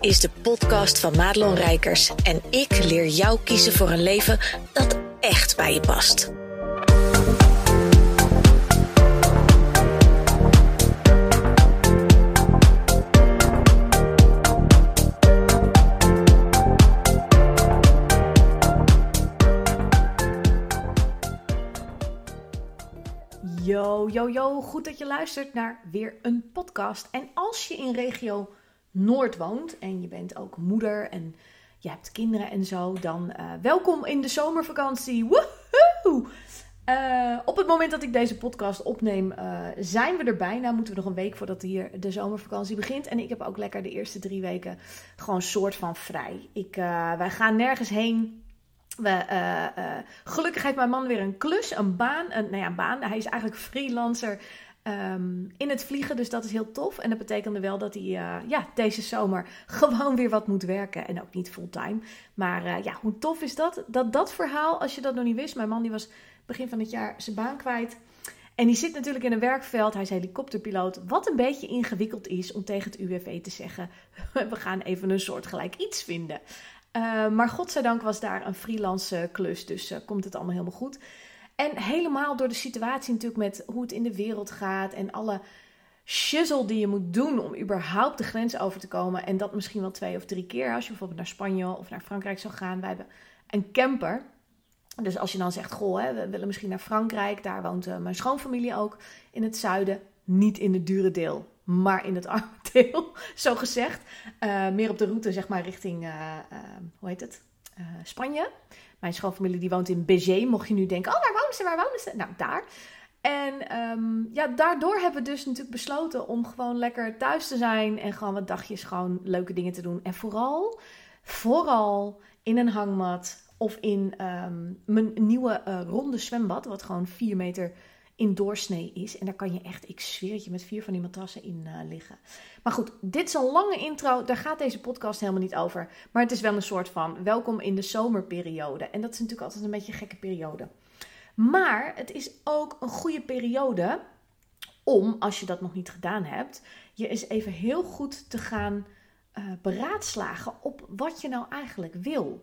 is de podcast van Madelon Rijkers en ik leer jou kiezen voor een leven dat echt bij je past. Yo, yo, yo, goed dat je luistert naar weer een podcast. En als je in regio Noord woont en je bent ook moeder en je hebt kinderen en zo, dan uh, welkom in de zomervakantie. Woehoe! Uh, op het moment dat ik deze podcast opneem, uh, zijn we er bijna. Moeten we nog een week voordat hier de zomervakantie begint. En ik heb ook lekker de eerste drie weken gewoon soort van vrij. Ik, wij gaan nergens heen. We, gelukkig heeft mijn man weer een klus, een baan. Een, nou ja, een baan. Hij is eigenlijk freelancer um, in het vliegen, dus dat is heel tof. En dat betekende wel dat hij uh, ja, deze zomer gewoon weer wat moet werken. En ook niet fulltime. Maar ja, hoe tof is dat? Dat dat verhaal, als je dat nog niet wist. Mijn man die was begin van het jaar zijn baan kwijt. En die zit natuurlijk in een werkveld. Hij is helikopterpiloot. Wat een beetje ingewikkeld is om tegen het UWV te zeggen: we gaan even een soort gelijk iets vinden. Uh, maar godzijdank was daar een freelance klus, dus komt het allemaal helemaal goed. En helemaal door de situatie natuurlijk met hoe het in de wereld gaat en alle shizzle die je moet doen om überhaupt de grens over te komen. En dat misschien wel twee of drie keer als je bijvoorbeeld naar Spanje of naar Frankrijk zou gaan. Wij hebben een camper. Dus als je dan zegt, goh, hè, we willen misschien naar Frankrijk. Daar woont uh, mijn schoonfamilie ook in het zuiden. Niet in het dure deel maar in het arme deel, zo gezegd. Uh, meer op de route, zeg maar, richting, uh, hoe heet het? Spanje. Mijn schoonfamilie die woont in Béziers. Mocht je nu denken, oh, waar wonen ze, waar wonen ze? Nou, daar. En um, ja, daardoor hebben we dus natuurlijk besloten om gewoon lekker thuis te zijn. En gewoon wat dagjes gewoon leuke dingen te doen. En vooral, vooral in een hangmat of in um, mijn nieuwe ronde zwembad. Wat gewoon 4 meter in doorsnee is. En daar kan je echt, ik zweer het je, met vier van die matrassen in uh, liggen. Maar goed, dit is een lange intro. Daar gaat deze podcast helemaal niet over. Maar het is wel een soort van welkom in de zomerperiode. En dat is natuurlijk altijd een beetje een gekke periode. Maar het is ook een goede periode om, als je dat nog niet gedaan hebt, je eens even heel goed te gaan uh, beraadslagen op wat je nou eigenlijk wil.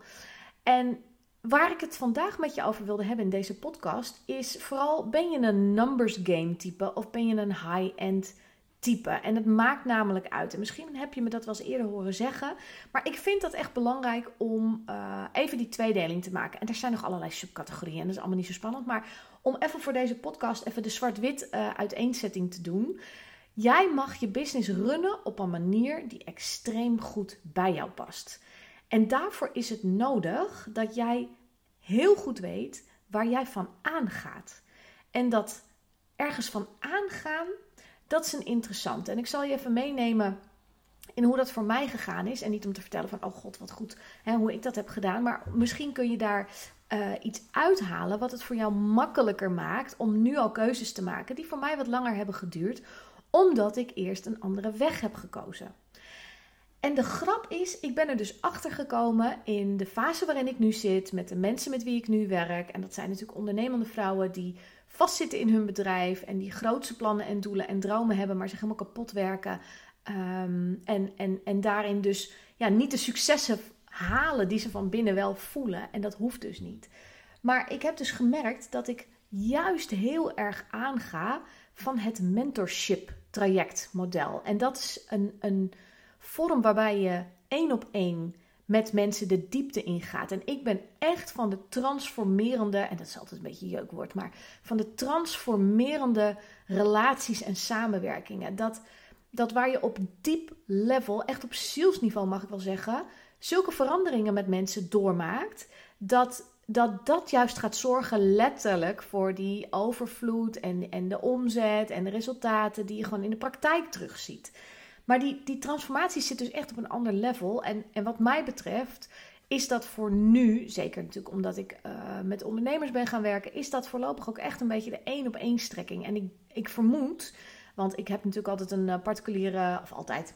En Waar ik het vandaag met je over wilde hebben in deze podcast is vooral ben je een numbers game type of ben je een high-end type? En het maakt namelijk uit. En misschien heb je me dat wel eens eerder horen zeggen, maar ik vind dat echt belangrijk om uh, even die tweedeling te maken. En er zijn nog allerlei subcategorieën en dat is allemaal niet zo spannend, maar om even voor deze podcast even de zwart-wit uh, uiteenzetting te doen. Jij mag je business runnen op een manier die extreem goed bij jou past. En daarvoor is het nodig dat jij heel goed weet waar jij van aangaat. En dat ergens van aangaan, dat is een interessante. En ik zal je even meenemen in hoe dat voor mij gegaan is. En niet om te vertellen van, oh god, wat goed, hè, hoe ik dat heb gedaan. Maar misschien kun je daar uh, iets uithalen wat het voor jou makkelijker maakt om nu al keuzes te maken die voor mij wat langer hebben geduurd, omdat ik eerst een andere weg heb gekozen. En de grap is, ik ben er dus achter gekomen in de fase waarin ik nu zit, met de mensen met wie ik nu werk. En dat zijn natuurlijk ondernemende vrouwen die vastzitten in hun bedrijf en die grootste plannen en doelen en dromen hebben, maar zich helemaal kapot werken. Um, en, en, en daarin dus ja, niet de successen halen die ze van binnen wel voelen. En dat hoeft dus niet. Maar ik heb dus gemerkt dat ik juist heel erg aanga van het mentorship traject model. En dat is een, een vorm waarbij je één op één met mensen de diepte ingaat. En ik ben echt van de transformerende, en dat is altijd een beetje jeukwoord, maar van de transformerende relaties en samenwerkingen. Dat, dat waar je op diep level, echt op zielsniveau mag ik wel zeggen, zulke veranderingen met mensen doormaakt, dat dat dat juist gaat zorgen letterlijk voor die overvloed en, en de omzet en de resultaten die je gewoon in de praktijk terugziet. Maar die, die transformatie zit dus echt op een ander level. En, en wat mij betreft is dat voor nu, zeker natuurlijk omdat ik uh, met ondernemers ben gaan werken, is dat voorlopig ook echt een beetje de één op één strekking. En ik, ik vermoed, want ik heb natuurlijk altijd een uh, particuliere, of altijd,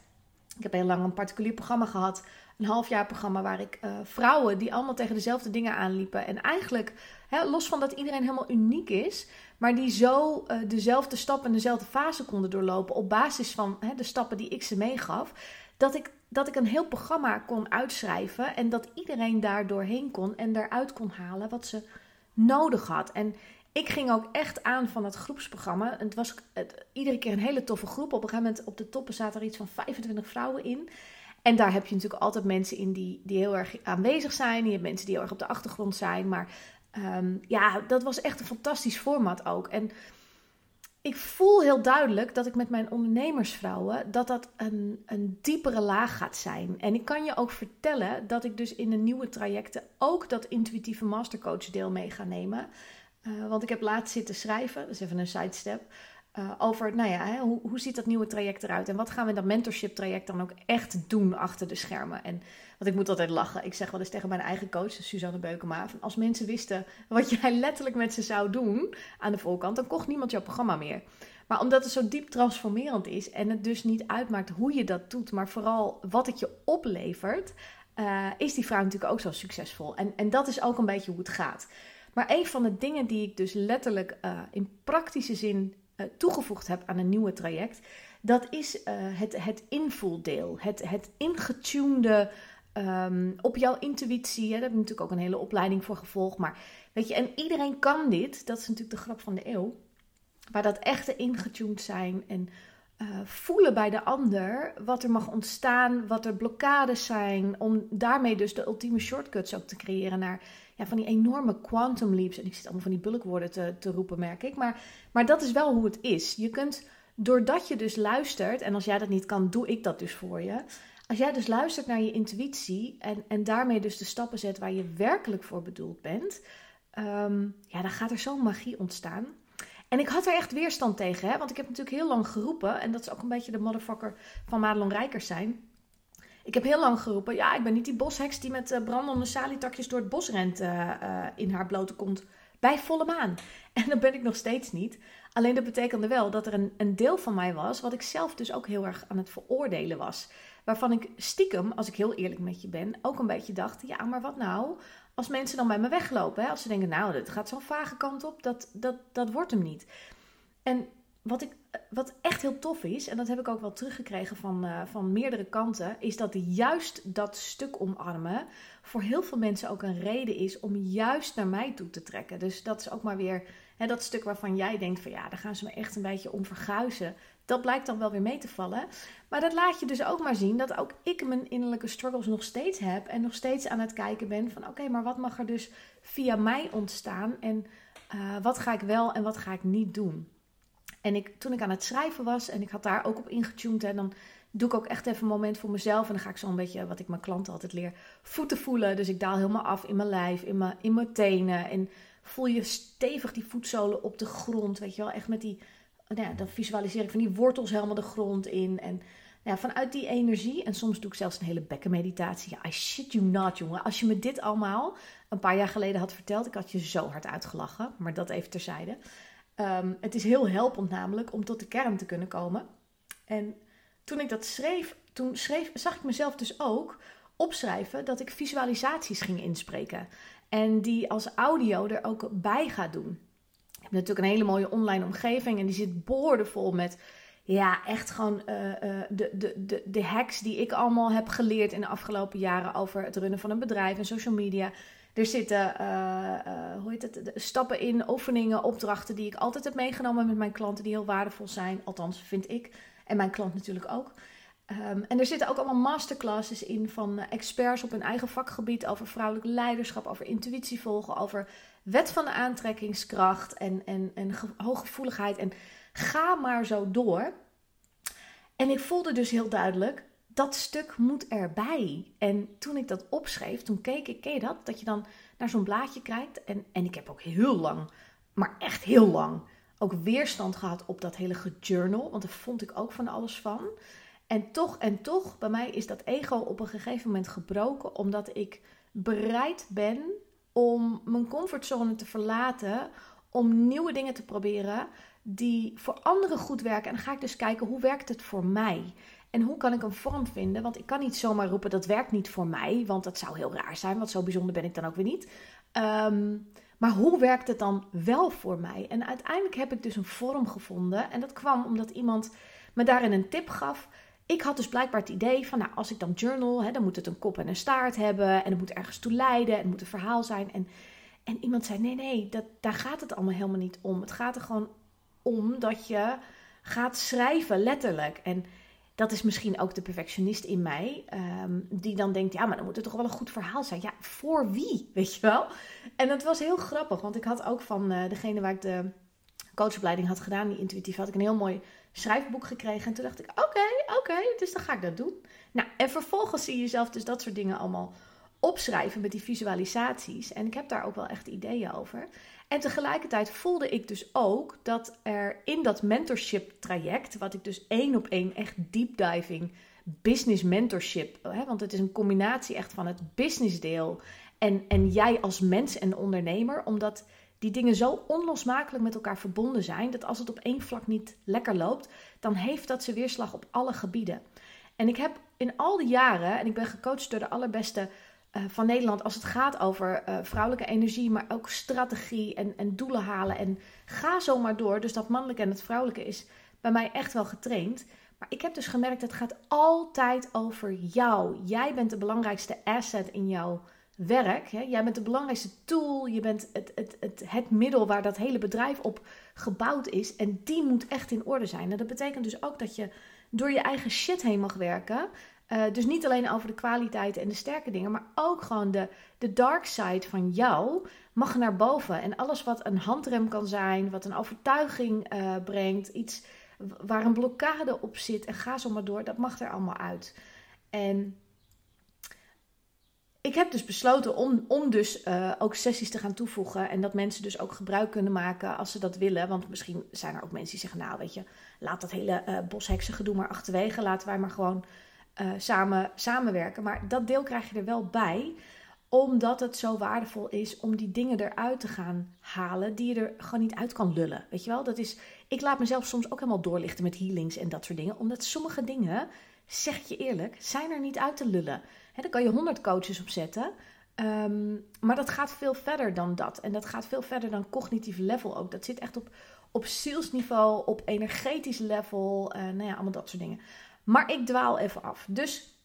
ik heb heel lang een particulier programma gehad. Een half jaar programma waar ik uh, vrouwen die allemaal tegen dezelfde dingen aanliepen. En eigenlijk, hè, los van dat iedereen helemaal uniek is, maar die zo uh, dezelfde stappen en dezelfde fase konden doorlopen op basis van hè, de stappen die ik ze meegaf. Dat ik dat ik een heel programma kon uitschrijven en dat iedereen daar doorheen kon en daaruit kon halen wat ze nodig had. En ik ging ook echt aan van het groepsprogramma. Het was iedere keer een hele toffe groep. Op een gegeven moment op de toppen zaten er iets van 25 vrouwen in. En daar heb je natuurlijk altijd mensen in die, die heel erg aanwezig zijn. Je hebt mensen die heel erg op de achtergrond zijn. Maar um, ja, dat was echt een fantastisch format ook. En ik voel heel duidelijk dat ik met mijn ondernemersvrouwen dat dat een, een diepere laag gaat zijn. En ik kan je ook vertellen dat ik dus in de nieuwe trajecten ook dat intuïtieve mastercoach deel mee ga nemen. Uh, want ik heb laatst zitten schrijven, dat is even een sidestep. Uh, over, nou ja, hè, hoe, hoe ziet dat nieuwe traject eruit? En wat gaan we in dat mentorship traject dan ook echt doen achter de schermen? En want ik moet altijd lachen. Ik zeg wel eens tegen mijn eigen coach, Suzanne Beukema, als mensen wisten wat jij letterlijk met ze zou doen aan de voorkant, dan kocht niemand jouw programma meer. Maar omdat het zo diep transformerend is en het dus niet uitmaakt hoe je dat doet, maar vooral wat het je oplevert, uh, is die vrouw natuurlijk ook zo succesvol. En, en dat is ook een beetje hoe het gaat. Maar een van de dingen die ik dus letterlijk uh, in praktische zin toegevoegd heb aan een nieuwe traject, dat is het, het invoeldeel. Het, het Um, op jouw intuïtie. Hè? Daar heb je natuurlijk ook een hele opleiding voor gevolgd. Maar weet je, en iedereen kan dit. Dat is natuurlijk de grap van de eeuw. Waar dat echte ingetuned zijn en uh, voelen bij de ander wat er mag ontstaan, wat er blokkades zijn. Om daarmee dus de ultieme shortcuts ook te creëren naar ja, van die enorme quantum leaps. En ik zit allemaal van die bulkwoorden te, te roepen, merk ik. Maar, maar dat is wel hoe het is. Je kunt, doordat je dus luistert, en als jij dat niet kan, doe ik dat dus voor je als jij dus luistert naar je intuïtie en, en daarmee dus de stappen zet waar je werkelijk voor bedoeld bent, ehm, ja, dan gaat er zo'n magie ontstaan. En ik had er echt weerstand tegen, hè? want ik heb natuurlijk heel lang geroepen, en dat is ook een beetje de motherfucker van Madelon Rijkers zijn. Ik heb heel lang geroepen, ja, ik ben niet die bosheks die met uh, brandende salietakjes door het bos rent uh, in haar blote kont bij volle maan. En dat ben ik nog steeds niet. Alleen dat betekende wel dat er een, een deel van mij was, wat ik zelf dus ook heel erg aan het veroordelen was. Waarvan ik stiekem, als ik heel eerlijk met je ben, ook een beetje dacht: ja, maar wat nou als mensen dan bij me weglopen? Hè? Als ze denken: nou, dit gaat zo'n vage kant op, dat, dat, dat wordt hem niet. En wat, ik, wat echt heel tof is, en dat heb ik ook wel teruggekregen van, uh, van meerdere kanten, is dat juist dat stuk omarmen voor heel veel mensen ook een reden is om juist naar mij toe te trekken. Dus dat is ook maar weer hè, dat stuk waarvan jij denkt: van ja, daar gaan ze me echt een beetje om verguizen. Dat blijkt dan wel weer mee te vallen. Maar dat laat je dus ook maar zien dat ook ik mijn innerlijke struggles nog steeds heb. En nog steeds aan het kijken ben van oké, maar wat mag er dus via mij ontstaan? En uh, wat ga ik wel en wat ga ik niet doen? En ik, toen ik aan het schrijven was en ik had daar ook op ingetuned. En dan doe ik ook echt even een moment voor mezelf. En dan ga ik zo een beetje, wat ik mijn klanten altijd leer, voeten voelen. Dus ik daal helemaal af in mijn lijf, in mijn, in mijn tenen. En voel je stevig die voetzolen op de grond. Weet je wel, echt met die nou ja, dan visualiseer ik van die wortels helemaal de grond in. En nou ja, vanuit die energie, en soms doe ik zelfs een hele bekkenmeditatie. Ja, I shit you not, jongen. Als je me dit allemaal een paar jaar geleden had verteld, ik had je zo hard uitgelachen. Maar dat even terzijde. Um, het is heel helpend namelijk om tot de kern te kunnen komen. En toen ik dat schreef, toen schreef, zag ik mezelf dus ook opschrijven dat ik visualisaties ging inspreken. En die als audio er ook bij ga doen natuurlijk een hele mooie online omgeving en die zit boordevol met ja, echt gewoon uh, uh, de, de, de, de hacks die ik allemaal heb geleerd in de afgelopen jaren over het runnen van een bedrijf en social media. Er zitten uh, hoe heet het, stappen in, oefeningen, opdrachten die ik altijd heb meegenomen met mijn klanten die heel waardevol zijn. Althans, vind ik. En mijn klant natuurlijk ook. Um, en er zitten ook allemaal masterclasses in van experts op hun eigen vakgebied over vrouwelijk leiderschap, over intuïtie volgen, over wet van de aantrekkingskracht en, en, en hooggevoeligheid. En ga maar zo door. En ik voelde dus heel duidelijk, dat stuk moet erbij. En toen ik dat opschreef, toen keek ik, ken je dat? Dat je dan naar zo'n blaadje kijkt. En, en ik heb ook heel lang, maar echt heel lang, ook weerstand gehad op dat hele journal. Want daar vond ik ook van alles van. En toch en toch, bij mij is dat ego op een gegeven moment gebroken, omdat ik bereid ben om mijn comfortzone te verlaten, om nieuwe dingen te proberen die voor anderen goed werken. En dan ga ik dus kijken hoe werkt het voor mij? En hoe kan ik een vorm vinden? Want ik kan niet zomaar roepen dat werkt niet voor mij, want dat zou heel raar zijn, want zo bijzonder ben ik dan ook weer niet. Ehm, maar hoe werkt het dan wel voor mij? En uiteindelijk heb ik dus een vorm gevonden. En dat kwam omdat iemand me daarin een tip gaf ik had dus blijkbaar het idee van, nou, als ik dan journal, hè, dan moet het een kop en een staart hebben. En het moet ergens toe leiden. En het moet een verhaal zijn. En, en iemand zei, nee, nee, dat, daar gaat het allemaal helemaal niet om. Het gaat er gewoon om dat je gaat schrijven, letterlijk. En dat is misschien ook de perfectionist in mij, ehm, die dan denkt, ja, maar dan moet het toch wel een goed verhaal zijn. Ja, voor wie, weet je wel? En dat was heel grappig, want ik had ook van uh, degene waar ik de coachopleiding had gedaan, die intuïtief, had ik een heel mooi schrijfboek gekregen. En toen dacht ik, oké, oké, dus dan ga ik dat doen. Nou, en vervolgens zie je zelf dus dat soort dingen allemaal opschrijven met die visualisaties. En ik heb daar ook wel echt ideeën over. En tegelijkertijd voelde ik dus ook dat er in dat mentorship traject, wat ik dus één op één echt deep diving business mentorship, hè, want het is een combinatie echt van het business deel en, en jij als mens en ondernemer, omdat die dingen zo onlosmakelijk met elkaar verbonden zijn, dat als het op één vlak niet lekker loopt, dan heeft dat zijn weerslag op alle gebieden. En ik heb in al die jaren, en ik ben gecoacht door de allerbeste van Nederland als het gaat over uh, vrouwelijke energie, maar ook strategie en, en doelen halen. En ga zo maar door. Dus dat mannelijke en het vrouwelijke is bij mij echt wel getraind. Maar ik heb dus gemerkt, dat het gaat altijd over jou. Jij bent de belangrijkste asset in jouw werk. Hè? Jij bent de belangrijkste tool. Je bent het, het, het, het middel waar dat hele bedrijf op gebouwd is. En die moet echt in orde zijn. En dat betekent dus ook dat je door je eigen shit heen mag werken. Uh, dus niet alleen over de kwaliteiten en de sterke dingen, maar ook gewoon de, de dark side van jou mag naar boven. En alles wat een handrem kan zijn, wat een overtuiging uh, brengt, iets waar een blokkade op zit en ga zo maar door, dat mag er allemaal uit. En ik heb dus besloten om, om dus uh, ook sessies te gaan toevoegen. En dat mensen dus ook gebruik kunnen maken als ze dat willen. Want misschien zijn er ook mensen die zeggen, nou weet je, laat dat hele uh, bosheksengedoe maar achterwege. Laten wij maar gewoon uh, samen, samenwerken. Maar dat deel krijg je er wel bij, omdat het zo waardevol is om die dingen eruit te gaan halen die je er gewoon niet uit kan lullen. Weet je wel, dat is. Ik laat mezelf soms ook helemaal doorlichten met healings en dat soort dingen, omdat sommige dingen, zeg je eerlijk, zijn er niet uit te lullen. He, daar kan je honderd coaches op zetten. Um, maar dat gaat veel verder dan dat. En dat gaat veel verder dan cognitief level ook. Dat zit echt op, op zielsniveau, op energetisch level. Uh, nou ja, allemaal dat soort dingen. Maar ik dwaal even af. Dus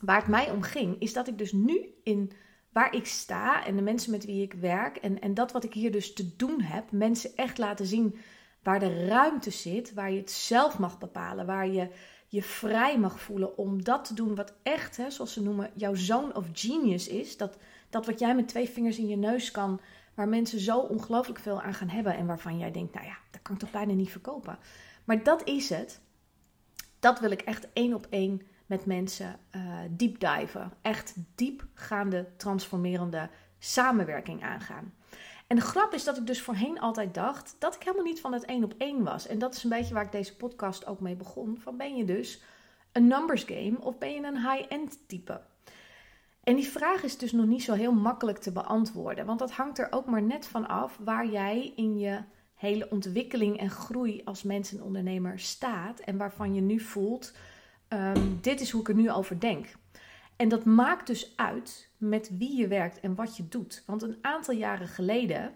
waar het mij om ging, is dat ik dus nu in waar ik sta en de mensen met wie ik werk en, en dat wat ik hier dus te doen heb, mensen echt laten zien waar de ruimte zit, waar je het zelf mag bepalen, waar je je vrij mag voelen om dat te doen wat echt, hè, zoals ze noemen, jouw zone of genius is. Dat, dat wat jij met twee vingers in je neus kan, waar mensen zo ongelooflijk veel aan gaan hebben en waarvan jij denkt, nou ja, dat kan ik toch bijna niet verkopen. Maar dat is het dat wil ik echt één op één met mensen uh, deep diven. Echt diepgaande, transformerende samenwerking aangaan. En de grap is dat ik dus voorheen altijd dacht dat ik helemaal niet van het één op één was. En dat is een beetje waar ik deze podcast ook mee begon. Van ben je dus een numbers game of ben je een high-end type? En die vraag is dus nog niet zo heel makkelijk te beantwoorden. Want dat hangt er ook maar net van af waar jij in je hele ontwikkeling en groei als mens en ondernemer staat en waarvan je nu voelt, um, dit is hoe ik er nu over denk. En dat maakt dus uit met wie je werkt en wat je doet. Want een aantal jaren geleden,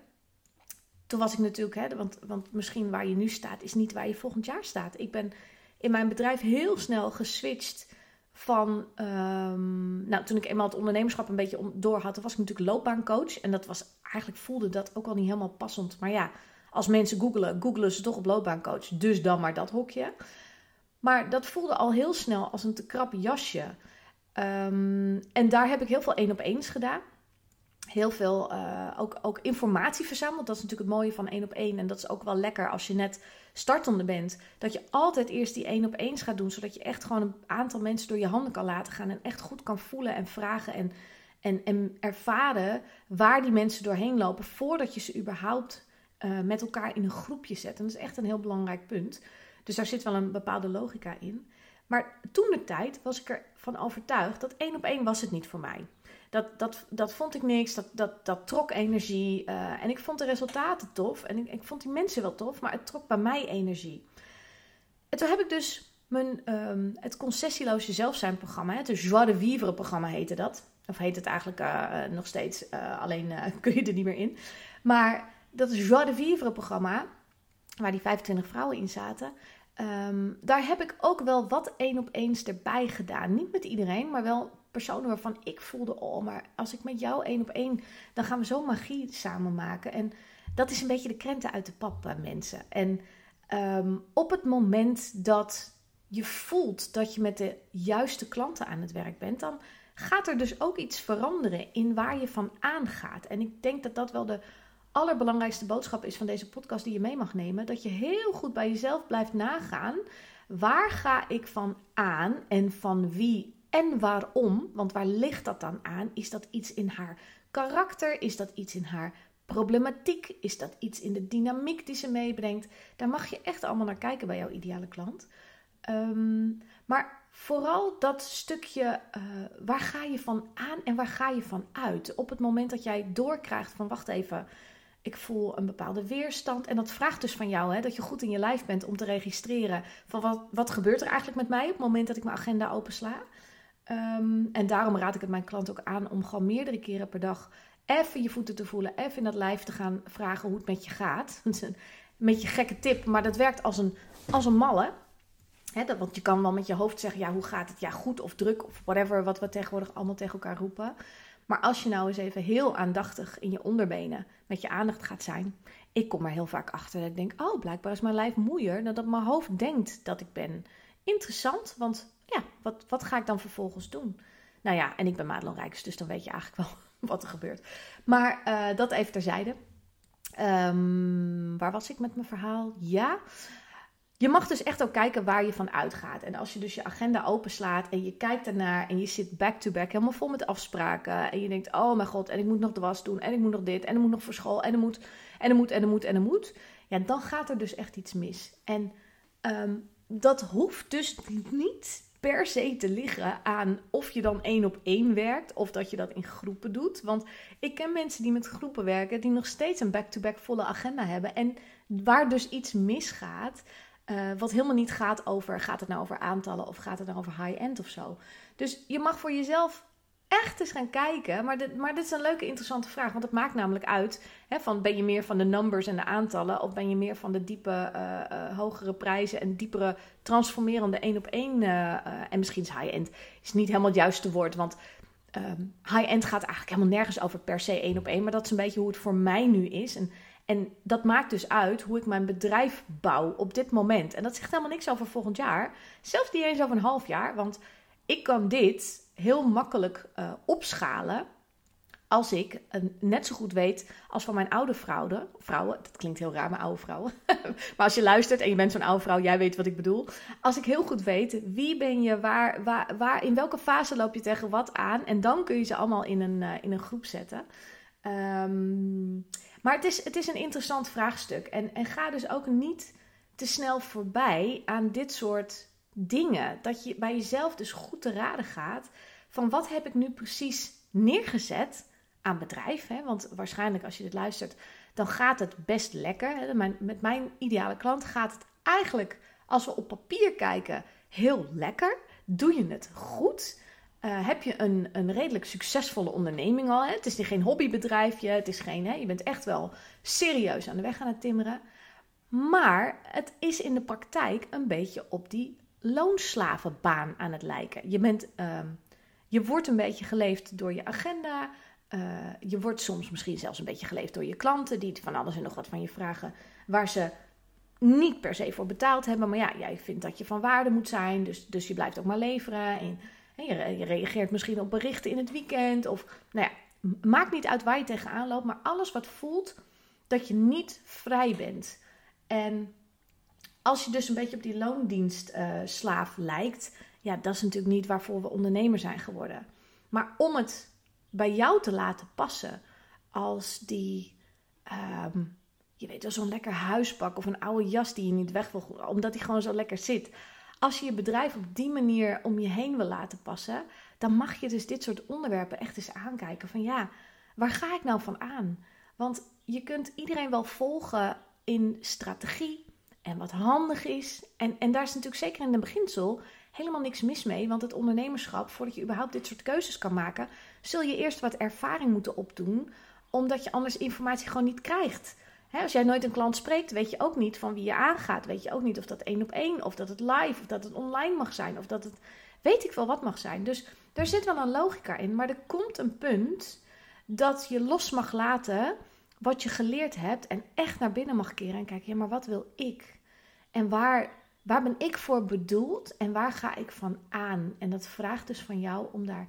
toen was ik natuurlijk, hè, want, want misschien waar je nu staat, is niet waar je volgend jaar staat. Ik ben in mijn bedrijf heel snel geswitcht van, um, nou toen ik eenmaal het ondernemerschap een beetje door had, was ik natuurlijk loopbaancoach. En dat was, eigenlijk voelde dat ook al niet helemaal passend. Maar ja, als mensen googelen, googelen ze toch op loopbaancoach. Dus dan maar dat hokje. Maar dat voelde al heel snel als een te krap jasje. Um, en daar heb ik heel veel één op eens gedaan. Heel veel uh, ook, ook informatie verzameld. Dat is natuurlijk het mooie van één op één. En dat is ook wel lekker als je net startende bent. Dat je altijd eerst die één op eens gaat doen. Zodat je echt gewoon een aantal mensen door je handen kan laten gaan. En echt goed kan voelen en vragen en, en, en ervaren waar die mensen doorheen lopen. Voordat je ze überhaupt uh, met elkaar in een groepje zetten. Dat is echt een heel belangrijk punt. Dus daar zit wel een bepaalde logica in. Maar toen de tijd was ik ervan overtuigd dat één op één was het niet voor mij. Dat, dat, dat vond ik niks, dat, dat, dat trok energie. Uh, en ik vond de resultaten tof en ik, ik vond die mensen wel tof, maar het trok bij mij energie. En toen heb ik dus mijn, um, het concessieloze zelfzijn programma, het Joie de Vivre programma heette dat. Of heet het eigenlijk uh, nog steeds, alleen kun je er niet meer in. Maar dat is Joie de Vivre programma, waar die 25 vrouwen in zaten. Ehm, daar heb ik ook wel wat één op eens erbij gedaan. Niet met iedereen, maar wel personen waarvan ik voelde: oh, maar als ik met jou één op één, dan gaan we zo magie samen maken. En dat is een beetje de krenten uit de pap, eh, mensen. En ehm, op het moment dat je voelt dat je met de juiste klanten aan het werk bent, dan gaat er dus ook iets veranderen in waar je van aangaat. En ik denk dat dat wel de allerbelangrijkste boodschap is van deze podcast die je mee mag nemen. Dat je heel goed bij jezelf blijft nagaan. Waar ga ik van aan en van wie en waarom? Want waar ligt dat dan aan? Is dat iets in haar karakter? Is dat iets in haar problematiek? Is dat iets in de dynamiek die ze meebrengt? Daar mag je echt allemaal naar kijken bij jouw ideale klant. Ehm, maar vooral dat stukje, uh, waar ga je van aan en waar ga je van uit? Op het moment dat jij doorkrijgt van, wacht even, ik voel een bepaalde weerstand. En dat vraagt dus van jou hè, dat je goed in je lijf bent om te registreren van wat, wat gebeurt er eigenlijk met mij op het moment dat ik mijn agenda opensla. Um, en daarom raad ik het mijn klant ook aan om gewoon meerdere keren per dag even je voeten te voelen, even in dat lijf te gaan vragen hoe het met je gaat. Dat is een beetje gekke tip, maar dat werkt als een, als een malle. dat, want je kan wel met je hoofd zeggen, ja, hoe gaat het? Ja, goed of druk of whatever, wat we tegenwoordig allemaal tegen elkaar roepen. Maar als je nou eens even heel aandachtig in je onderbenen met je aandacht gaat zijn. Ik kom er heel vaak achter dat ik denk, oh, blijkbaar is mijn lijf moeier dan dat mijn hoofd denkt dat ik ben. Interessant, want ja, wat, wat ga ik dan vervolgens doen? Nou ja, en ik ben Madelon Rijks, dus dan weet je eigenlijk wel wat er gebeurt. Maar uh, dat even terzijde. Um, waar was ik met mijn verhaal? Ja, je mag dus echt ook kijken waar je van uitgaat. En als je dus je agenda openslaat en je kijkt ernaar en je zit back-to-back helemaal vol met afspraken. En je denkt, oh mijn god, en ik moet nog de was doen en ik moet nog dit en ik moet nog voor school en er moet en er moet en er moet en er moet. Ja, dan gaat er dus echt iets mis. En um, dat hoeft dus niet per se te liggen aan of je dan één op één werkt of dat je dat in groepen doet. Want ik ken mensen die met groepen werken die nog steeds een back-to-back volle agenda hebben en waar dus iets misgaat. Uh, wat helemaal niet gaat over, gaat het nou over aantallen of gaat het nou over high-end of zo. Dus je mag voor jezelf echt eens gaan kijken. Maar dit, maar dit is een leuke, interessante vraag. Want het maakt namelijk uit: hè, van, ben je meer van de numbers en de aantallen? Of ben je meer van de diepe, uh, uh, hogere prijzen en diepere, transformerende één op één? En misschien is high-end is niet helemaal het juiste woord. Want um, high-end gaat eigenlijk helemaal nergens over per se één op één. Maar dat is een beetje hoe het voor mij nu is. En en dat maakt dus uit hoe ik mijn bedrijf bouw op dit moment. En dat zegt helemaal niks over volgend jaar. Zelfs niet eens over een half jaar. Want ik kan dit heel makkelijk uh, opschalen. Als ik net zo goed weet als van mijn oude vrouwen. Vrouwen, dat klinkt heel raar, mijn oude vrouwen. maar als je luistert en je bent zo'n oude vrouw, jij weet wat ik bedoel. Als ik heel goed weet wie ben je, waar, waar, waar, in welke fase loop je tegen wat aan. En dan kun je ze allemaal in een, uh, in een groep zetten. Um, maar het is, het is een interessant vraagstuk. En, en ga dus ook niet te snel voorbij aan dit soort dingen. Dat je bij jezelf dus goed te raden gaat van wat heb ik nu precies neergezet aan bedrijf. Hè? Want waarschijnlijk als je dit luistert, dan gaat het best lekker. Hè? met mijn ideale klant gaat het eigenlijk, als we op papier kijken, heel lekker. Doe je het goed? Uh, heb je een, een redelijk succesvolle onderneming al. Hè? Het is geen hobbybedrijfje, het is geen, hè? je bent echt wel serieus aan de weg aan het timmeren. Maar het is in de praktijk een beetje op die loonslavenbaan aan het lijken. Je, bent, uh, je wordt een beetje geleefd door je agenda. Uh, je wordt soms misschien zelfs een beetje geleefd door je klanten, die van alles en nog wat van je vragen, waar ze niet per se voor betaald hebben. Maar ja, jij vindt dat je van waarde moet zijn, dus, dus je blijft ook maar leveren. En je, reageert misschien op berichten in het weekend. Of nou ja, maakt niet uit waar je tegenaan loopt. Maar alles wat voelt dat je niet vrij bent. En als je dus een beetje op die loondienstslaaf uh, lijkt. Ja, dat is natuurlijk niet waarvoor we ondernemer zijn geworden. Maar om het bij jou te laten passen. Als die... Um, je weet wel, zo'n lekker huispak of een oude jas die je niet weg wil, omdat die gewoon zo lekker zit. Als je je bedrijf op die manier om je heen wil laten passen, dan mag je dus dit soort onderwerpen echt eens aankijken. Van ja, waar ga ik nou van aan? Want je kunt iedereen wel volgen in strategie en wat handig is. En, en daar is natuurlijk zeker in het beginsel helemaal niks mis mee. Want het ondernemerschap, voordat je überhaupt dit soort keuzes kan maken, zul je eerst wat ervaring moeten opdoen. Omdat je anders informatie gewoon niet krijgt. Als jij nooit een klant spreekt, weet je ook niet van wie je aangaat. Weet je ook niet of dat één op één, of dat het live, of dat het online mag zijn, of dat het weet ik wel wat mag zijn. Dus daar zit wel een logica in. Maar er komt een punt dat je los mag laten wat je geleerd hebt en echt naar binnen mag keren en kijken, ja, maar wat wil ik? En waar, waar ben ik voor bedoeld en waar ga ik van aan? En dat vraagt dus van jou om daar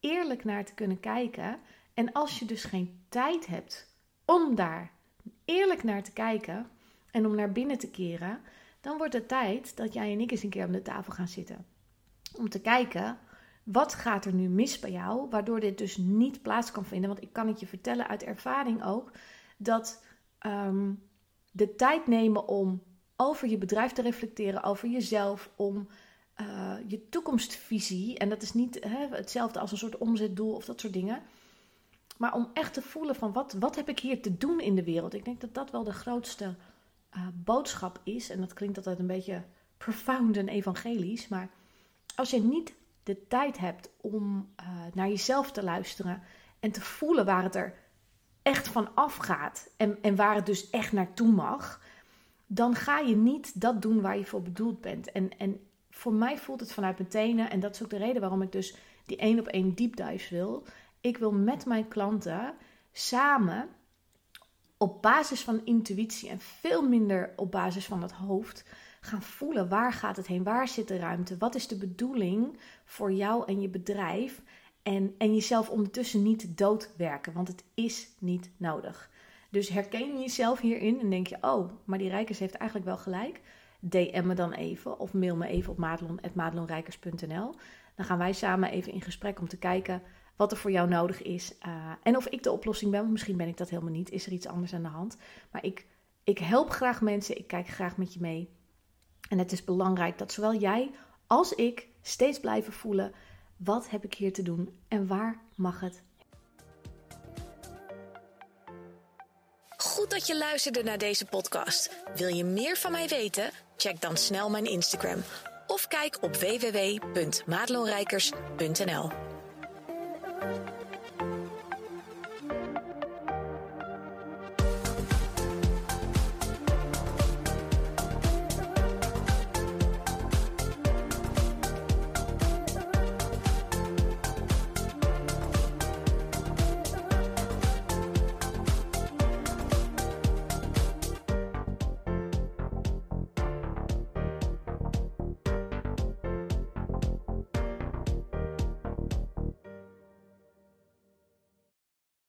eerlijk naar te kunnen kijken. En als je dus geen tijd hebt om daar eerlijk naar te kijken en om naar binnen te keren, dan wordt het tijd dat jij en ik eens een keer om de tafel gaan zitten. Om te kijken, wat gaat er nu mis bij jou, waardoor dit dus niet plaats kan vinden? Want ik kan het je vertellen uit ervaring ook, dat ehm, de tijd nemen om over je bedrijf te reflecteren, over jezelf, om uh, je toekomstvisie, en dat is niet hè, hetzelfde als een soort omzetdoel of dat soort dingen, maar om echt te voelen van wat, wat heb ik hier te doen in de wereld. Ik denk dat dat wel de grootste uh, boodschap is, en dat klinkt altijd een beetje profound en evangelisch, maar als je niet de tijd hebt om uh, naar jezelf te luisteren en te voelen waar het er echt van afgaat en, en waar het dus echt naartoe mag, dan ga je niet dat doen waar je voor bedoeld bent. En, en voor mij voelt het vanuit mijn tenen, en dat is ook de reden waarom ik dus die één op één deep dives wil. Ik wil met mijn klanten samen op basis van intuïtie en veel minder op basis van het hoofd gaan voelen waar gaat het heen, waar zit de ruimte, wat is de bedoeling voor jou en je bedrijf en, en jezelf ondertussen niet doodwerken, want het is niet nodig. Dus herken je jezelf hierin en denk je, oh, maar die Rijkers heeft eigenlijk wel gelijk. DM me dan even of mail me even op madelon.madelonrijkers.nl. Dan gaan wij samen even in gesprek om te kijken wat er voor jou nodig is. Uh, en of ik de oplossing ben, misschien ben ik dat helemaal niet. Is er iets anders aan de hand? Maar ik, ik help graag mensen, ik kijk graag met je mee. En het is belangrijk dat zowel jij als ik steeds blijven voelen: wat heb ik hier te doen en waar mag het? Goed dat je luisterde naar deze podcast. Wil je meer van mij weten? Check dan snel mijn Instagram of kijk op www.madelonrijkers.nl.